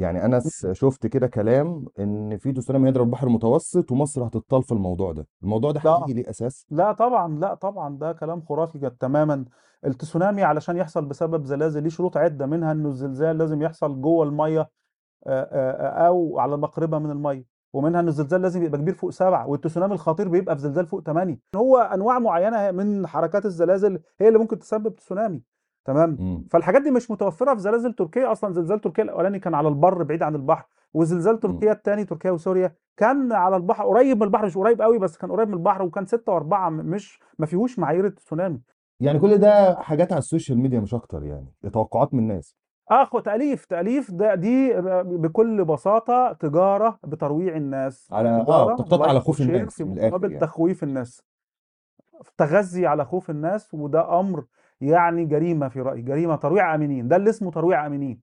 يعني أنا س- شفت كده كلام إن في تسونامي هيضرب البحر المتوسط ومصر هتطال في الموضوع ده. الموضوع ده لا. حقيقي ليه أساس؟ لا طبعا لا طبعا ده كلام خرافي جد تماما. التسونامي علشان يحصل بسبب زلازل ليه شروط عدة منها إنه الزلزال لازم يحصل جوه المية آه، آه، أو على مقربة من المية ومنها ان الزلزال لازم يبقى كبير فوق سبعة والتسونامي الخطير بيبقى في زلزال فوق ثمانية هو أنواع معينة من حركات الزلازل هي اللي ممكن تسبب تسونامي. تمام؟ امم فالحاجات دي مش متوفرة في زلازل تركيا أصلا. زلزال تركيا الأولاني كان على البر بعيد عن البحر وزلزال تركيا الثاني تركيا وسوريا كان على البحر قريب من البحر مش قريب قوي بس كان قريب من البحر وكان ستة وأربعة مش ما فيهوش معايير التسونامي. يعني كل ده حاجات على ال social media مش أكتر يعني توقعات من الناس. اخو تأليف تأليف ده دي بكل بساطة تجارة بترويع الناس على آه بتقتات على خوف الناس في مقابل يعني. تخويف الناس. تغذي على خوف الناس وده أمر يعني جريمة في رأيي جريمة ترويع امنين ده اللي اسمه ترويع امنين